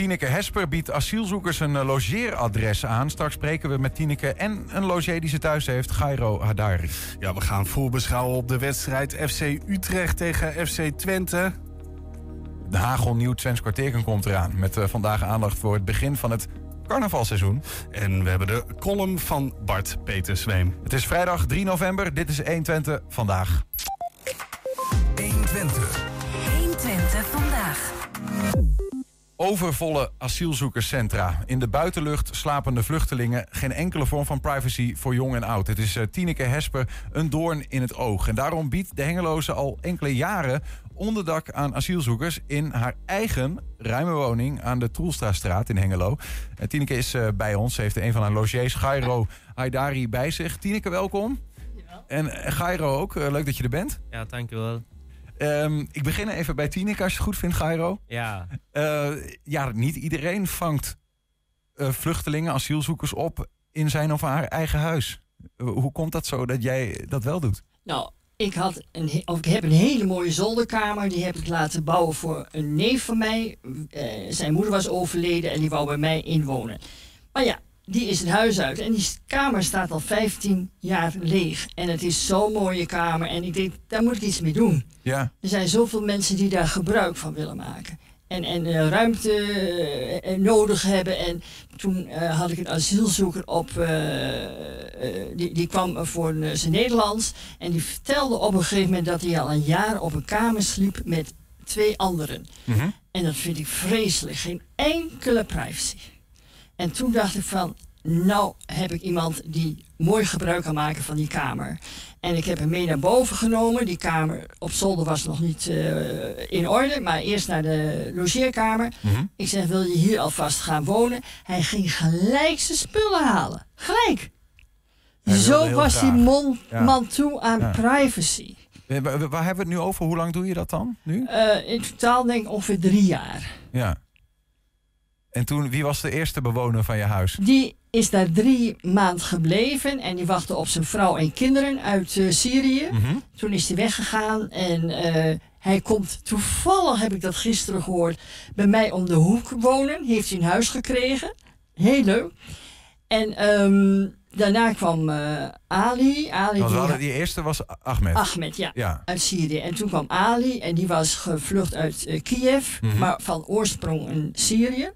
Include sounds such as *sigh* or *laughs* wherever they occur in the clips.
Tineke Hesper biedt asielzoekers een eh, logeeradres aan. Straks spreken we met Tineke en een logé die ze thuis heeft, Gairo Hadari. Ja, we gaan voorbeschouwen op de wedstrijd FC Utrecht tegen FC Twente. De hagelnieuw Twents kwartierken komt eraan. Met eh, vandaag aandacht voor het begin van het carnavalseizoen. En we hebben de column van Bart Peter Zweem. Het is vrijdag 3 november. Dit is 120 vandaag. 120. 120 vandaag. Overvolle asielzoekerscentra. In de buitenlucht slapende vluchtelingen. Geen enkele vorm van privacy voor jong en oud. Het is uh, Tineke Hesper een doorn in het oog. En daarom biedt de Hengeloze al enkele jaren onderdak aan asielzoekers in haar eigen ruime woning aan de Troelstraatstraat in Hengelo. En Tineke is uh, bij ons. Ze heeft een van haar logiers, Gairo Haidari, bij zich. Tineke, welkom. Ja. En Gairo ook. Leuk dat je er bent. Ja, dankjewel. Um, ik begin even bij Tineke, als je het goed vindt, Gairo. Ja. Uh, ja, niet iedereen vangt uh, vluchtelingen, asielzoekers op in zijn of haar eigen huis. Uh, hoe komt dat zo dat jij dat wel doet? Nou, ik, had een, of ik heb een hele mooie zolderkamer. Die heb ik laten bouwen voor een neef van mij. zijn moeder was overleden en die wou bij mij inwonen. Maar ja, die is het huis uit. En die kamer staat al 15 jaar leeg. En het is zo'n mooie kamer. En ik denk, daar moet ik iets mee doen. Ja. Er zijn zoveel mensen die daar gebruik van willen maken. En, en uh, ruimte uh, nodig hebben. En toen uh, had ik een asielzoeker op. die, die kwam voor zijn Nederlands. En die vertelde op een gegeven moment dat hij al een jaar op een kamer sliep met twee anderen. Mm -hmm. En dat vind ik vreselijk. Geen enkele privacy. En toen dacht ik van, nou heb ik iemand die mooi gebruik kan maken van die kamer. En ik heb hem mee naar boven genomen. Die kamer op zolder was nog niet uh, in orde, maar eerst naar de logeerkamer. Mm -hmm. Ik zeg, wil je hier alvast gaan wonen? Hij ging gelijk zijn spullen halen. Gelijk. Zo was graag. die man, Ja. man toe aan Ja. privacy. Eh, Waar, waar hebben we het nu over? Hoe lang doe je dat dan nu? Uh, in totaal denk ik ongeveer drie jaar. Ja. En toen, wie was de eerste bewoner van je huis? Die is daar drie maanden gebleven en die wachtte op zijn vrouw en kinderen uit uh, Syrië. Mm -hmm. Toen is hij weggegaan en uh, hij komt toevallig, heb ik dat gisteren gehoord, bij mij om de hoek wonen. Heeft hij een huis gekregen. Heel leuk. En um, daarna kwam uh, Ali. Ali die, die, eerste was Ahmed. Ahmed, ja, ja, Uit Syrië. En toen kwam Ali en die was gevlucht uit uh, Kiev, Mhm. mm -hmm. maar van oorsprong in Syrië.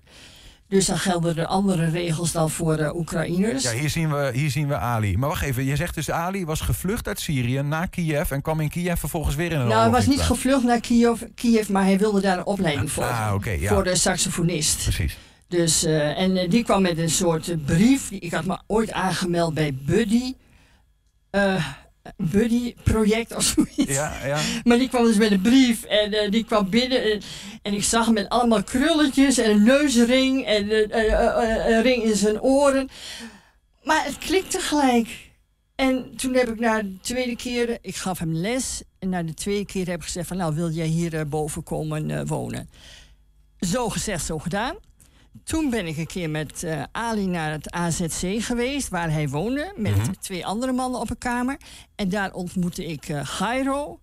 Dus dan gelden er andere regels dan voor de Oekraïners. Ja, hier zien, we, hier zien we Ali. Maar wacht even, je zegt dus Ali was gevlucht uit Syrië naar Kiev en kwam in Kiev vervolgens weer in een Nou, hij was niet gevlucht naar Kiev, Kiev, maar hij wilde daar een opleiding ah, volgen. Ah, okay, ja. Voor de saxofonist. Precies. Dus, uh, en uh, die kwam met een soort uh, brief. Ik had me ooit aangemeld bij Buddy. Uh, Buddy project of zoiets. Ja, ja. *laughs* Maar die kwam dus met een brief en uh, die kwam binnen en, en, ik zag hem met allemaal krulletjes en een neusring en een ring in zijn oren. Maar het klikte gelijk. En toen heb ik na de tweede keer, ik gaf hem les en na de tweede keer heb ik gezegd van nou wil jij hier boven komen wonen. Zo gezegd, zo gedaan. Toen ben ik een keer met uh, Ali naar het AZC geweest, waar hij woonde, met Mhm. mm -hmm. twee andere mannen op een kamer. En daar ontmoette ik uh, Gairo.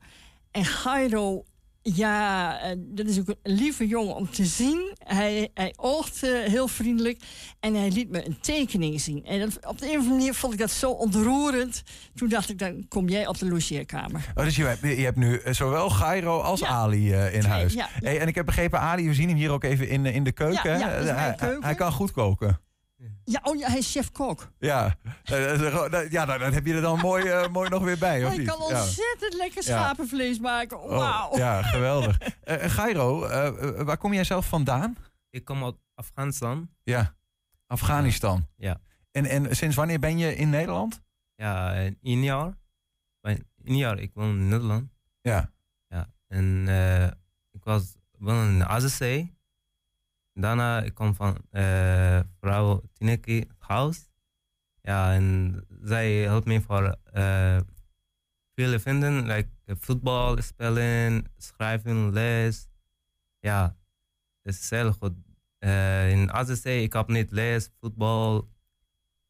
En Gairo, ja, uh, dat is ook een lieve jongen om te zien. Hij, hij oogt heel vriendelijk en hij liet me een tekening zien. En dat, op de een of andere manier vond ik dat zo ontroerend. Toen dacht ik, dan kom jij op de logeerkamer. Oh, dus je, hebt, je hebt nu zowel Gairo als ja. Ali uh, in huis. Ja, hey, en ik heb begrepen, Ali, we zien hem hier ook even in, in de keuken. Ja, hij, keuken. hij kan goed koken. Ja, oh ja, hij is chef-kok. Ja, ja nou, dan heb je er dan *laughs* mooi, uh, mooi nog weer bij, of Hij niet? kan ontzettend ja. lekker schapenvlees maken. Wauw. Oh, ja, *laughs* geweldig. uh, Gairo, uh, waar kom jij zelf vandaan? Ik kom uit Afghanistan. Ja, Afghanistan. Ja. En, en sinds wanneer ben je in Nederland? Ja, een jaar. Een jaar, ik woon in Nederland. Ja. Ja, en uh, ik was woon in AZC. Daarna ik kom van uh, vrouw Tineke huis. Ja, en zij helpt me voor uh, vele vinden, like voetbal spelen, schrijven, les. Ja, het is heel goed. Uh, in AZC, ik heb niet les, voetbal.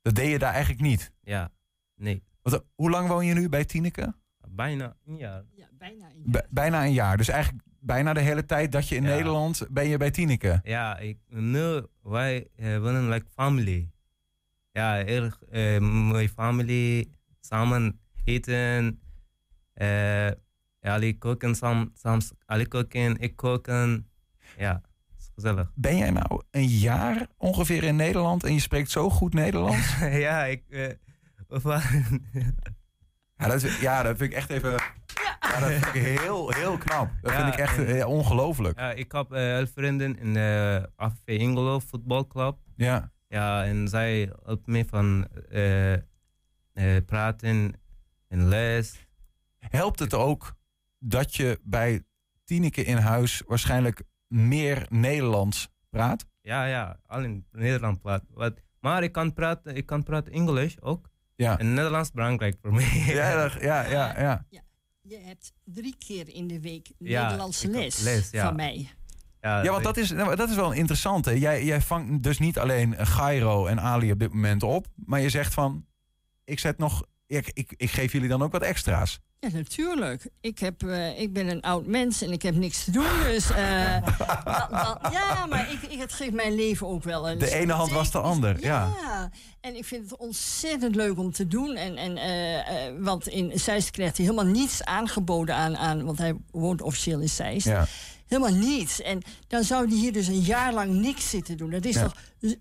Dat deed je daar eigenlijk niet? Ja, nee. Wat, hoe lang woon je nu bij Tineke? Bijna een jaar. Ja, bijna een jaar. B bijna een jaar. Dus eigenlijk bijna de hele tijd dat je in Ja. Nederland ben je bij Tineke. Ja, ik, nu wij eh, wonen like family. Ja, erg eh, mooie family. Samen eten. eh ja, jullie koken jullie koken, ik koken. Ja, is gezellig. Ben jij nou een jaar ongeveer in Nederland en je spreekt zo goed Nederlands? *laughs* ja, ik... eh, Ja, dat, ja, dat vind ik echt even. Ja, dat vind ik heel, heel knap. Dat Ja, vind ik echt eh, ongelooflijk. ja, ik heb eh, vrienden in de AFV Ingelo voetbalclub. Ja. Ja, en zij helpt me van eh, eh, praten en les. Helpt het ook dat je bij Tineke in huis waarschijnlijk meer Nederlands praat? Ja, ja, al in Nederland praat. Wat, maar ik kan praten, ik kan praten Engels ook. Ja. En Nederlands is belangrijk voor mij. Ja, dat- *laughs* ja, ja, ja. Je hebt drie keer in de week Ja, Nederlandse les, les, ja. van mij. ja, Ja, want dat is, nou, dat is wel interessant. Hè? Jij, jij vangt dus niet alleen Gairo en Ali op dit moment op, maar je zegt van, ik zet nog, ik, ik, ik geef jullie dan ook wat extra's. Ja, natuurlijk. Ik, heb, eh, ik ben een oud mens en ik heb niks te doen. Dus eh, *laughs* ja, maar ik, ik, het geeft mijn leven ook wel een. De ene hand was de ander, ja. Ja, en ik vind het ontzettend leuk om te doen. En, en, eh, want in Zeist krijgt hij helemaal niets aangeboden aan, aan. Want hij woont officieel in Zeist. Ja. Helemaal niets. En dan zou die hier dus een jaar lang niks zitten doen. Dat is Ja. toch.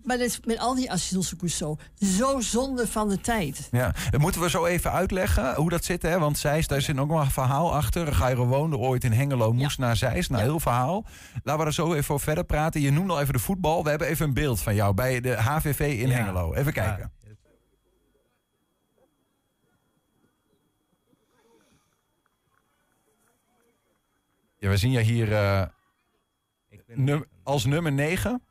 Maar dat is met al die asielzoekers zo. Zo zonde van de tijd. Ja, dat moeten we zo even uitleggen hoe dat zit. Hè? Want Zeist, daar zit ook nog een verhaal achter. Gairo woonde ooit in Hengelo, moest naar Zeist. Nou, heel verhaal. Laten we er zo even over verder praten. Je noemde al even de voetbal. We hebben even een beeld van jou bij de HVV in. Hengelo. Even kijken. Ja, Ja, we zien je hier eh, num- als nummer 9.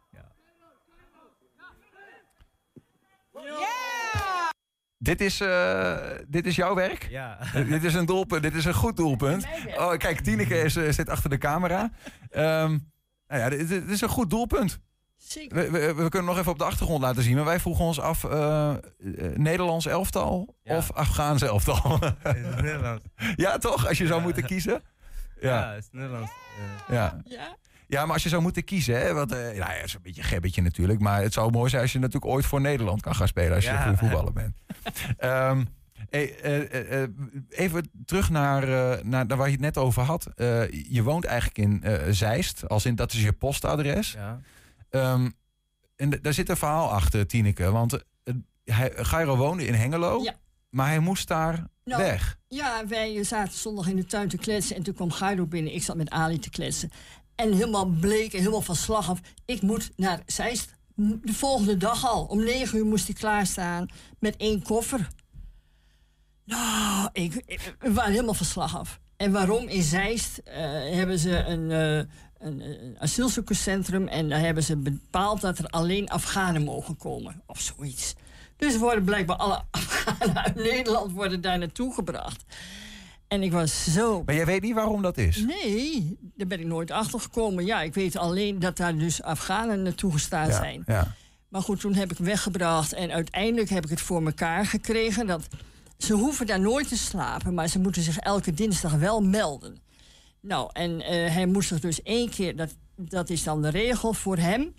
Dit is, eh, dit is jouw werk? Ja. dit is een doelpunt. Dit is een goed doelpunt. Oh, kijk, Tineke is, eh, zit achter de camera. Ehm, nou ja, dit, dit is een goed doelpunt. Zeker. We, we, we kunnen nog even op de achtergrond laten zien. Maar wij vroegen ons af, eh, eh, Nederlands elftal Ja. of Afghaans elftal? *laughs* *laughs* Nederlands. ja, toch? Als je zou moeten kiezen? Ja, Ja, het is Nederlands. eh. ja. Ja. Ja maar als je zou moeten kiezen, hè, want, eh, nou ja, het is een beetje een gebbetje natuurlijk. Maar het zou mooi zijn als je natuurlijk ooit voor Nederland kan gaan spelen. Als je Ja. een goede voetballer bent. Ehm, hey, eh, eh, even terug naar, eh, naar, naar waar je het net over had. Eh, je woont eigenlijk in eh, Zeist, als in dat is je postadres. ja. Ehm, en daar zit een verhaal achter, Tineke. Want hij, Gairo woonde in Hengelo, Ja. maar hij moest daar Nou, weg. Ja, wij zaten zondag in de tuin te kletsen en toen kwam Guido binnen. Ik zat met Ali te kletsen. En helemaal bleek en helemaal van slag af. Ik moet naar Zeist. De volgende dag al. Om negen uur moest hij klaarstaan met één koffer. Nou, ik, ik- we waren helemaal van slag af. En waarom? In Zeist eh, hebben ze een, eh, een, een asielzoekerscentrum... en daar hebben ze bepaald dat er alleen Afghanen mogen komen. Of zoiets. Dus worden blijkbaar alle *laughs* Afghanen uit Nederland worden daar naartoe gebracht. En ik was zo... Maar jij weet niet waarom dat is. Nee, daar ben ik nooit achter gekomen. Ja, ik weet alleen dat daar dus Afghanen naartoe gestaan Ja, zijn. ja. Maar goed, toen heb ik weggebracht en uiteindelijk heb ik het voor mekaar gekregen. Dat ze hoeven daar nooit te slapen, maar ze moeten zich elke dinsdag wel melden. Nou, en eh, hij moest zich dus één keer, dat, dat is dan de regel voor hem.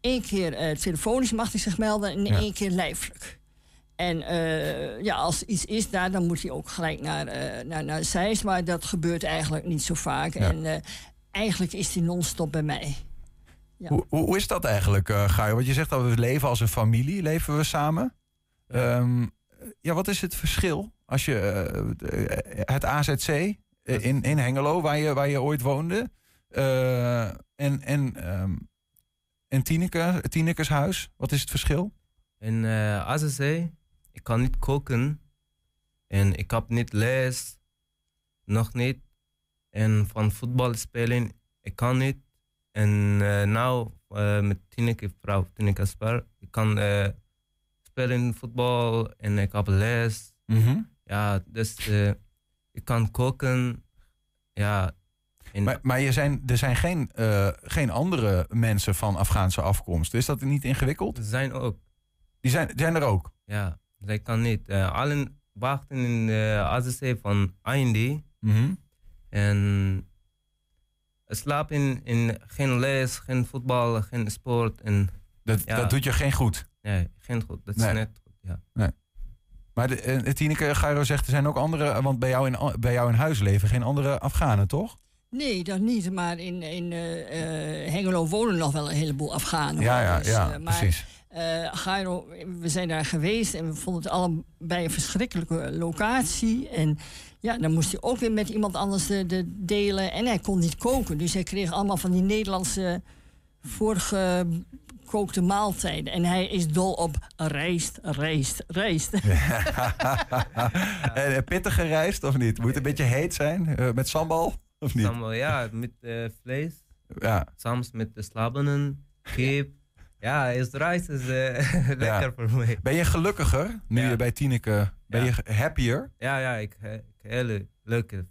Eén keer eh, telefonisch mag hij zich melden en Ja. één keer lijfelijk. En eh, ja, als iets is daar, dan moet hij ook gelijk naar, eh naar, naar Zeist. Maar dat gebeurt eigenlijk niet zo vaak. Ja. En eh, eigenlijk is hij non-stop bij mij. Ja. Hoe, hoe hoe is dat eigenlijk, eh Gaio? Want je zegt dat we leven als een familie, leven we samen. Ehm, ja, wat is het verschil als je het AZC in, in Hengelo, waar je, waar je ooit woonde, eh, en, en, ehm, en Tineke, Tinekes huis, wat is het verschil? En eh AZC, ik kan niet koken. En ik heb niet les. Nog niet. En van voetbal spelen, ik kan niet. En eh nou, eh, met Tineke, vrouw Tineke Spar, ik kan eh, spelen voetbal en ik heb les. Ja, dus ik kan koken. Ja. Maar, maar je zijn, er zijn geen, geen andere mensen van Afghaanse afkomst. Is dat niet ingewikkeld? ze zijn ook. Die zijn, zijn er ook. Ja, zij kan niet. Eh, allen wachten in de AZC van IND. Mhm. En slaap in, in geen les, geen voetbal, geen sport. En, Dat, Ja. dat doet je geen goed. nee, geen goed. Dat Nee. is net goed. Ja. Maar de, eh, Tineke Gairo zegt, er zijn ook andere... Want bij jou, in, bij jou in huis leven geen andere Afghanen, toch? Nee, dat niet. Maar in, in eh, eh, Hengelo wonen nog wel een heleboel Afghanen. Ja, ja, Dus, ja, eh, maar, precies. Eh, Gairo, we zijn daar geweest en we vonden het allebei een verschrikkelijke locatie. En ja, dan moest hij ook weer met iemand anders de, de delen. En hij kon niet koken. Dus hij kreeg allemaal van die Nederlandse voorgekookte maaltijden. En hij is dol op rijst, rijst, rijst. *laughs* *laughs* En eh, pittige rijst, of niet? Moet het een beetje heet zijn? eh, met sambal? Of niet? Sambal, ja, met eh, vlees. Ja. Soms met de slabenen, kip. Ja, is rijst is eh, *laughs* lekker voor mij. Ben je gelukkiger nu Ja. je bij Tineke... Ben Ja. je happier? Ja, ja, ik, ik hele leuke.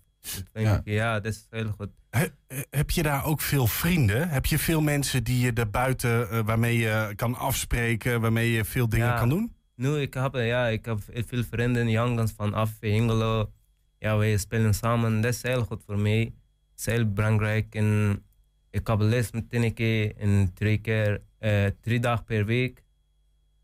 Ja. Ja. dat is heel goed. He- heb je daar ook veel vrienden? Heb je veel mensen die je daarbuiten, eh, waarmee je kan afspreken, waarmee je veel dingen Ja. kan doen? Nu, ik heb, eh, ja, ik heb veel vrienden, jongens van af Hengelo. Ja, wij spelen samen. Dat is heel goed voor mij. Het is heel belangrijk. En ik heb les met Tineke en drie keer, eh, drie dagen per week.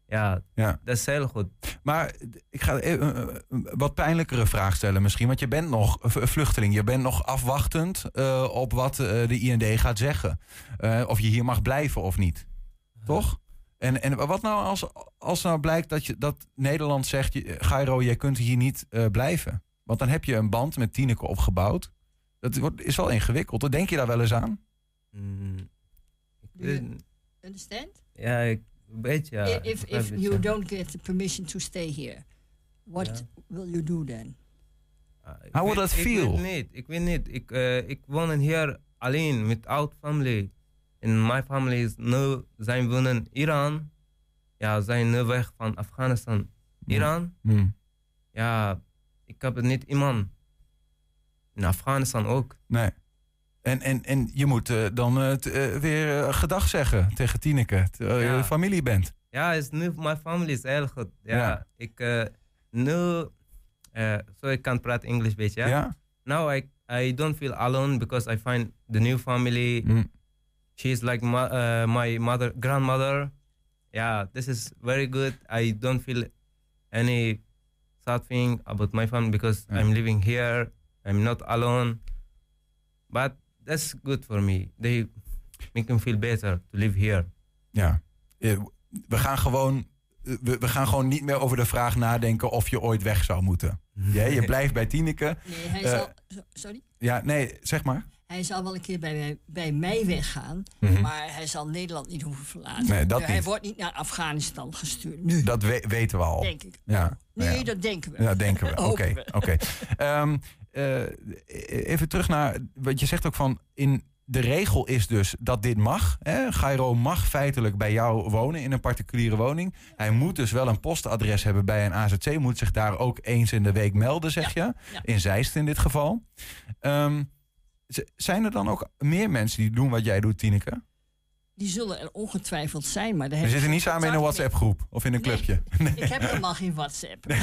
Ja, Ja. dat is heel goed. Maar ik ga een een wat pijnlijkere vraag stellen misschien. Want je bent nog vluchteling. Je bent nog afwachtend eh, op wat eh, de IND gaat zeggen. Eh, of je hier mag blijven of niet. Toch? En, en wat nou als, als nou blijkt dat, je, dat Nederland zegt... Gairo, jij kunt hier niet eh, blijven. Want dan heb je een band met Tineke opgebouwd. Dat wordt, is wel ingewikkeld. Denk je daar wel eens aan? Mm, ik Ja. weet- Understand? ja, ik weet ja. if ik if, you ja. don't get the permission to stay here, what Ja. will you do then? Ah, ik How would weet- that ik feel? weet niet, ik weet niet. Ik, eh, ik woon hier alleen met oud family. En mijn family is nu, zijn wonen in Iran. Ja, zijn nu weg van Afghanistan. Iran. Hm. Ja, ik heb niet iemand. In Afghanistan ook. Nee. En, en, en je moet eh, dan t- eh, weer gedag zeggen tegen Tineke. Terwijl je Ja. familie bent. Ja, is nu, mijn family is heel goed. Ja, Ja. ik nu, zo ik kan praten Engels beetje. Ja? Ja? Now I, I don't feel alone because I find the new family. Hm. She's like my, uh, my mother, grandmother. Yeah, this is very good. I don't feel any sad thing about my family because. I'm living here. I'm not alone. But that's good for me. They make me feel better to live here. Ja. Eh, We gaan, gewoon, eh, we, we gaan gewoon niet meer over de vraag nadenken of je ooit weg zou moeten. *laughs* Ja, je blijft bij Tineke. Nee, hij Eh. zal, so- sorry? Ja, nee, zeg maar. Hij zal wel een keer bij mij, bij mij weggaan, Mhm. maar hij zal Nederland niet hoeven verlaten. Nee, dat hij niet. wordt niet naar Afghanistan gestuurd. Nu, Dat we- weten we al. denk ik. Ja, Nee, ja. dat denken we. Ja, denken we. *laughs* Oké, oké. Ehm, eh, even terug naar wat je zegt ook van in de regel is dus dat dit mag. Hè? Gairo mag feitelijk bij jou wonen in een particuliere woning. Hij moet dus wel een postadres hebben bij een AZC. Moet zich daar ook eens in de week melden, zeg je. ja. In Zeist in dit geval. Z- zijn er dan ook meer mensen die doen wat jij doet, Tineke? Die zullen er ongetwijfeld zijn, maar daar We zitten niet samen in een. WhatsApp-groep of in een Nee. clubje. *laughs* Nee. Ik heb helemaal geen WhatsApp. *laughs*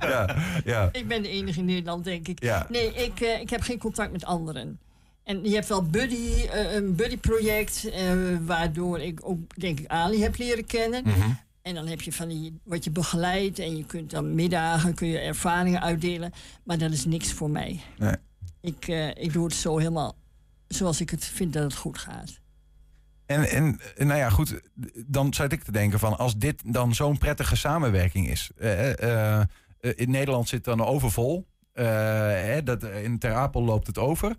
Ja, ja, Ik ben de enige in Nederland, denk ik. ja. Nee, ik, eh, ik heb geen contact met anderen. En je hebt wel buddy, eh, een buddy-project, eh, waardoor ik ook, denk ik, Ali heb leren kennen. Mhm. En dan heb je van die, wat je begeleidt en je kunt dan middagen, kun je ervaringen uitdelen. Maar dat is niks voor mij. Nee. Ik, ik doe het zo helemaal zoals ik het vind dat het goed gaat. En, en nou ja, goed, dan zat ik te denken van als dit dan zo'n prettige samenwerking is. eh, eh, eh, in Nederland zit dan overvol. hè, dat, in Ter Apel loopt het over.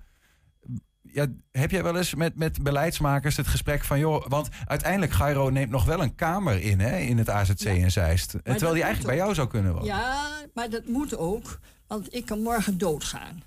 Ja, heb jij wel eens met, met beleidsmakers het gesprek van... joh, want uiteindelijk Gairo neemt nog wel een kamer in hè, in het AZC Ja. in Zeist. Terwijl die eigenlijk bij jou zou kunnen wonen. Ja, maar dat moet ook, want ik kan morgen doodgaan.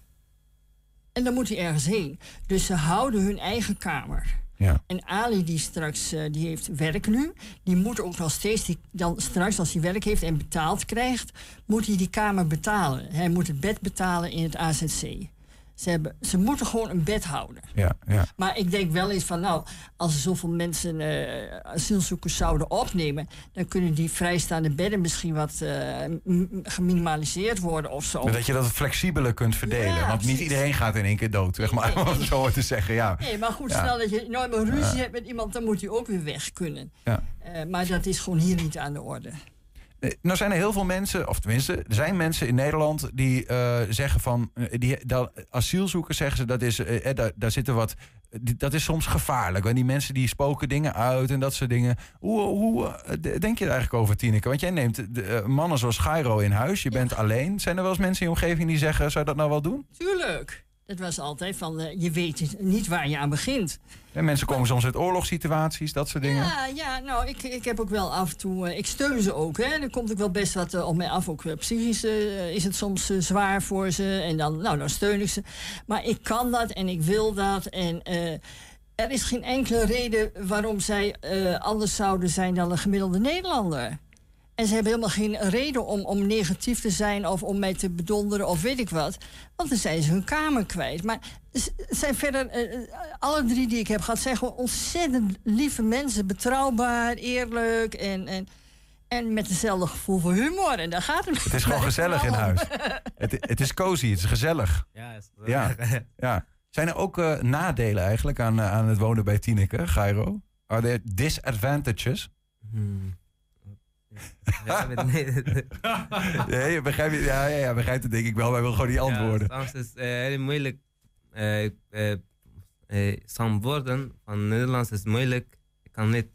En dan moet hij ergens heen. Dus ze houden hun eigen kamer. Ja. En Ali, die straks eh, die heeft werk nu, die moet ook nog steeds, die, dan straks als hij werk heeft en betaald krijgt, moet hij die kamer betalen. Hij moet het bed betalen in het AZC. Ze, hebben, ze moeten gewoon een bed houden. Ja, ja. Maar ik denk wel eens van, nou, als er zoveel mensen eh, asielzoekers zouden opnemen, dan kunnen die vrijstaande bedden misschien wat eh, geminimaliseerd worden of zo. Dat je dat flexibeler kunt verdelen. Ja, want niet iedereen gaat in één keer dood, zeg maar. Nee, *laughs* Om het zo te zeggen, ja. Nee, maar goed, stel dat je nooit meer ruzie hebt met iemand, dan moet hij ook weer weg kunnen. Ja. Eh, maar dat is gewoon hier niet aan de orde. Nee, Nou zijn er heel veel mensen, of tenminste, er zijn mensen in Nederland die eh, zeggen van, eh, die, dat, asielzoekers zeggen ze, dat is, eh, eh, daar, daar zitten wat, die- dat is soms gevaarlijk. Want die mensen die spoken dingen uit en dat soort dingen. Hoe, hoe eh, denk je er eigenlijk over, Tineke? Want jij neemt de, eh, mannen zoals Gairo in huis, je bent alleen. Zijn er wel eens mensen in je omgeving die zeggen, zou je dat nou wel doen? Tuurlijk. Dat was altijd van, eh, je weet niet waar je aan begint. En mensen komen soms uit oorlogssituaties, dat soort dingen. Ja, ja nou, ik, ik heb ook wel af en toe... eh, ik steun ze ook, hè. Er komt ook wel best wat eh, op mij af. Ook psychisch is het soms zwaar voor ze. En dan, nou, dan steun ik ze. Maar ik kan dat en ik wil dat. En er is geen enkele reden waarom zij anders zouden zijn dan een gemiddelde Nederlander. En ze hebben helemaal geen reden om, om negatief te zijn of om mij te bedonderen of weet ik wat. Want dan zijn ze hun kamer kwijt. Maar zijn verder, eh, eh, alle drie die ik heb gehad, zijn gewoon ontzettend lieve mensen. Betrouwbaar, eerlijk en, en, en met hetzelfde gevoel voor humor. En daar gaat het Het is gewoon *laughs* gezellig in huis. Het, het is cozy, het is gezellig. Ja, is Ja. *laughs* Ja. Zijn er ook eh, nadelen eigenlijk aan, aan het wonen bij Tineke, Gairo? Are there disadvantages? Hmm. Ja, niet. *laughs* Nee, je begrijpt, ja, ja, ja, begrijpt het denk ik wel, maar hij wil gewoon die antwoorden. Ja, soms is het heel moeilijk. eh, eh, eh, some woorden van Nederlands is moeilijk. Ik kan niet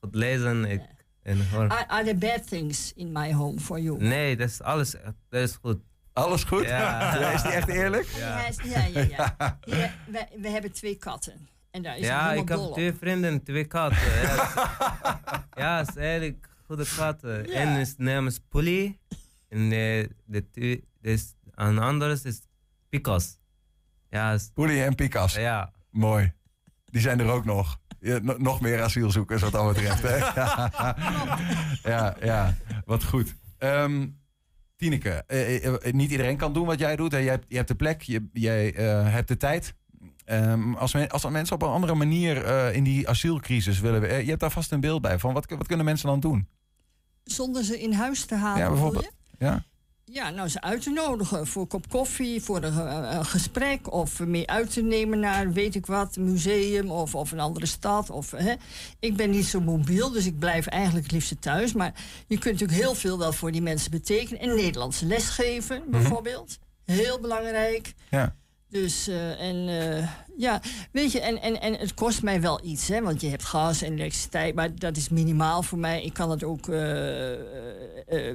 goed lezen. Ik, en hoor. Are, are there bad things in my home for you? Nee, dat is alles. Dat is goed. Alles goed? Ja. *laughs* Is die echt eerlijk? Ja, ja, ja. ja. *laughs* Hier, wij, we hebben twee katten. En daar is Ja, ik heb twee vrienden, twee katten. Ja, is eigenlijk goede katten. Ja. Eén is naam is Polly. En de, de, dus een andere is Picas. Ja, is- Poelie en Pikas. ja. Mooi. Die zijn er ook nog. Ja, nog meer asielzoekers wat dat betreft. Hè? *laughs* *laughs* ja, ja, wat goed. Ehm Tineke, eh, eh, eh, niet iedereen kan doen wat jij doet. Hè? Jij, hebt, je hebt de plek, je, jij eh, hebt de tijd. Ehm, als, men- als mensen op een andere manier eh, in die asielcrisis willen... eh, je hebt daar vast een beeld bij. Van wat, wat kunnen mensen dan doen? Zonder ze in huis te halen, Ja, bijvoorbeeld. Ja? Ja, nou ze uit te nodigen voor een kop koffie, voor een, eh, gesprek... of mee uit te nemen naar, weet ik wat, een museum of, of een andere stad. Of, hè. Ik ben niet zo mobiel, dus ik blijf eigenlijk het liefst thuis. Maar je kunt natuurlijk heel veel wel voor die mensen betekenen. En Nederlandse lesgeven, bijvoorbeeld. Heel belangrijk. Ja. Dus, eh, en eh, ja, weet je, en, en, en het kost mij wel iets, hè, want je hebt gas en elektriciteit, maar dat is minimaal voor mij. Ik kan het ook eh,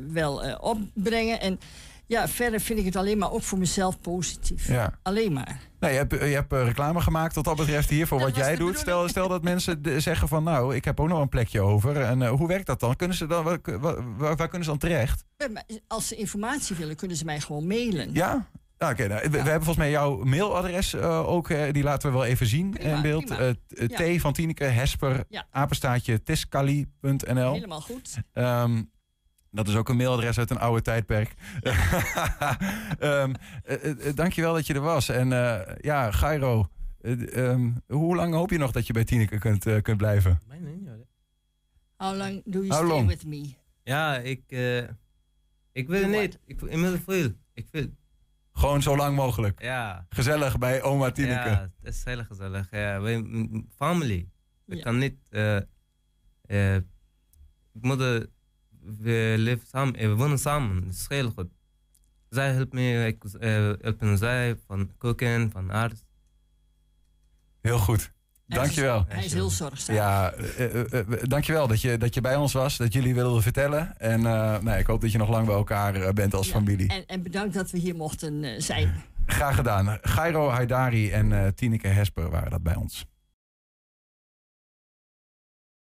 wel opbrengen. En ja, verder vind ik het alleen maar ook voor mezelf positief. ja. Alleen maar. Nee, je hebt, je hebt reclame gemaakt wat dat betreft hier voor Dat wat jij doet. Stel, stel dat mensen de- zeggen van nou, ik heb ook nog een plekje over. En hoe werkt dat dan? Kunnen ze dan waar, waar, waar kunnen ze dan terecht? Als ze informatie willen, kunnen ze mij gewoon mailen. Ja? Nou, oké, nou, we, we hebben volgens mij jouw mailadres eh, ook. eh, die laten we wel even zien Prima, in beeld. Eh, t- Ja. T van Tineke, Hesper, Ja. apenstaatje, tiskali.nl. Helemaal goed. Ehm, dat is ook een mailadres uit een oude tijdperk. *laughs* Ehm eh, eh, dankjewel dat je er was. En eh, ja, Gairo, eh, ehm, hoe lang hoop je nog dat je bij Tineke kunt, kunt blijven? How long do you How stay long? with me? Ja, ik, eh, ik wil niet. Ik, ik wil veel. Ik wil. Gewoon zo lang mogelijk. Ja. Gezellig bij oma Tineke. Ja, het is heel gezellig. Ja, wij, family. Ik Ja. kan niet. eh eh, ik moet. eh, we leven samen, eh, we wonen samen. Dat is heel goed. Zij helpt me, ik eh, helpen zij van koken, van arts. Heel goed. Dankjewel. Hij is heel zorgzaam. Ja, eh, eh, dankjewel dat je, dat je bij ons was, dat jullie wilden vertellen. En eh, nou, ik hoop dat je nog lang bij elkaar bent als Ja. familie. En, en bedankt dat we hier mochten zijn. Graag gedaan. Gairo Haidari en Tineke Hesper waren dat bij ons.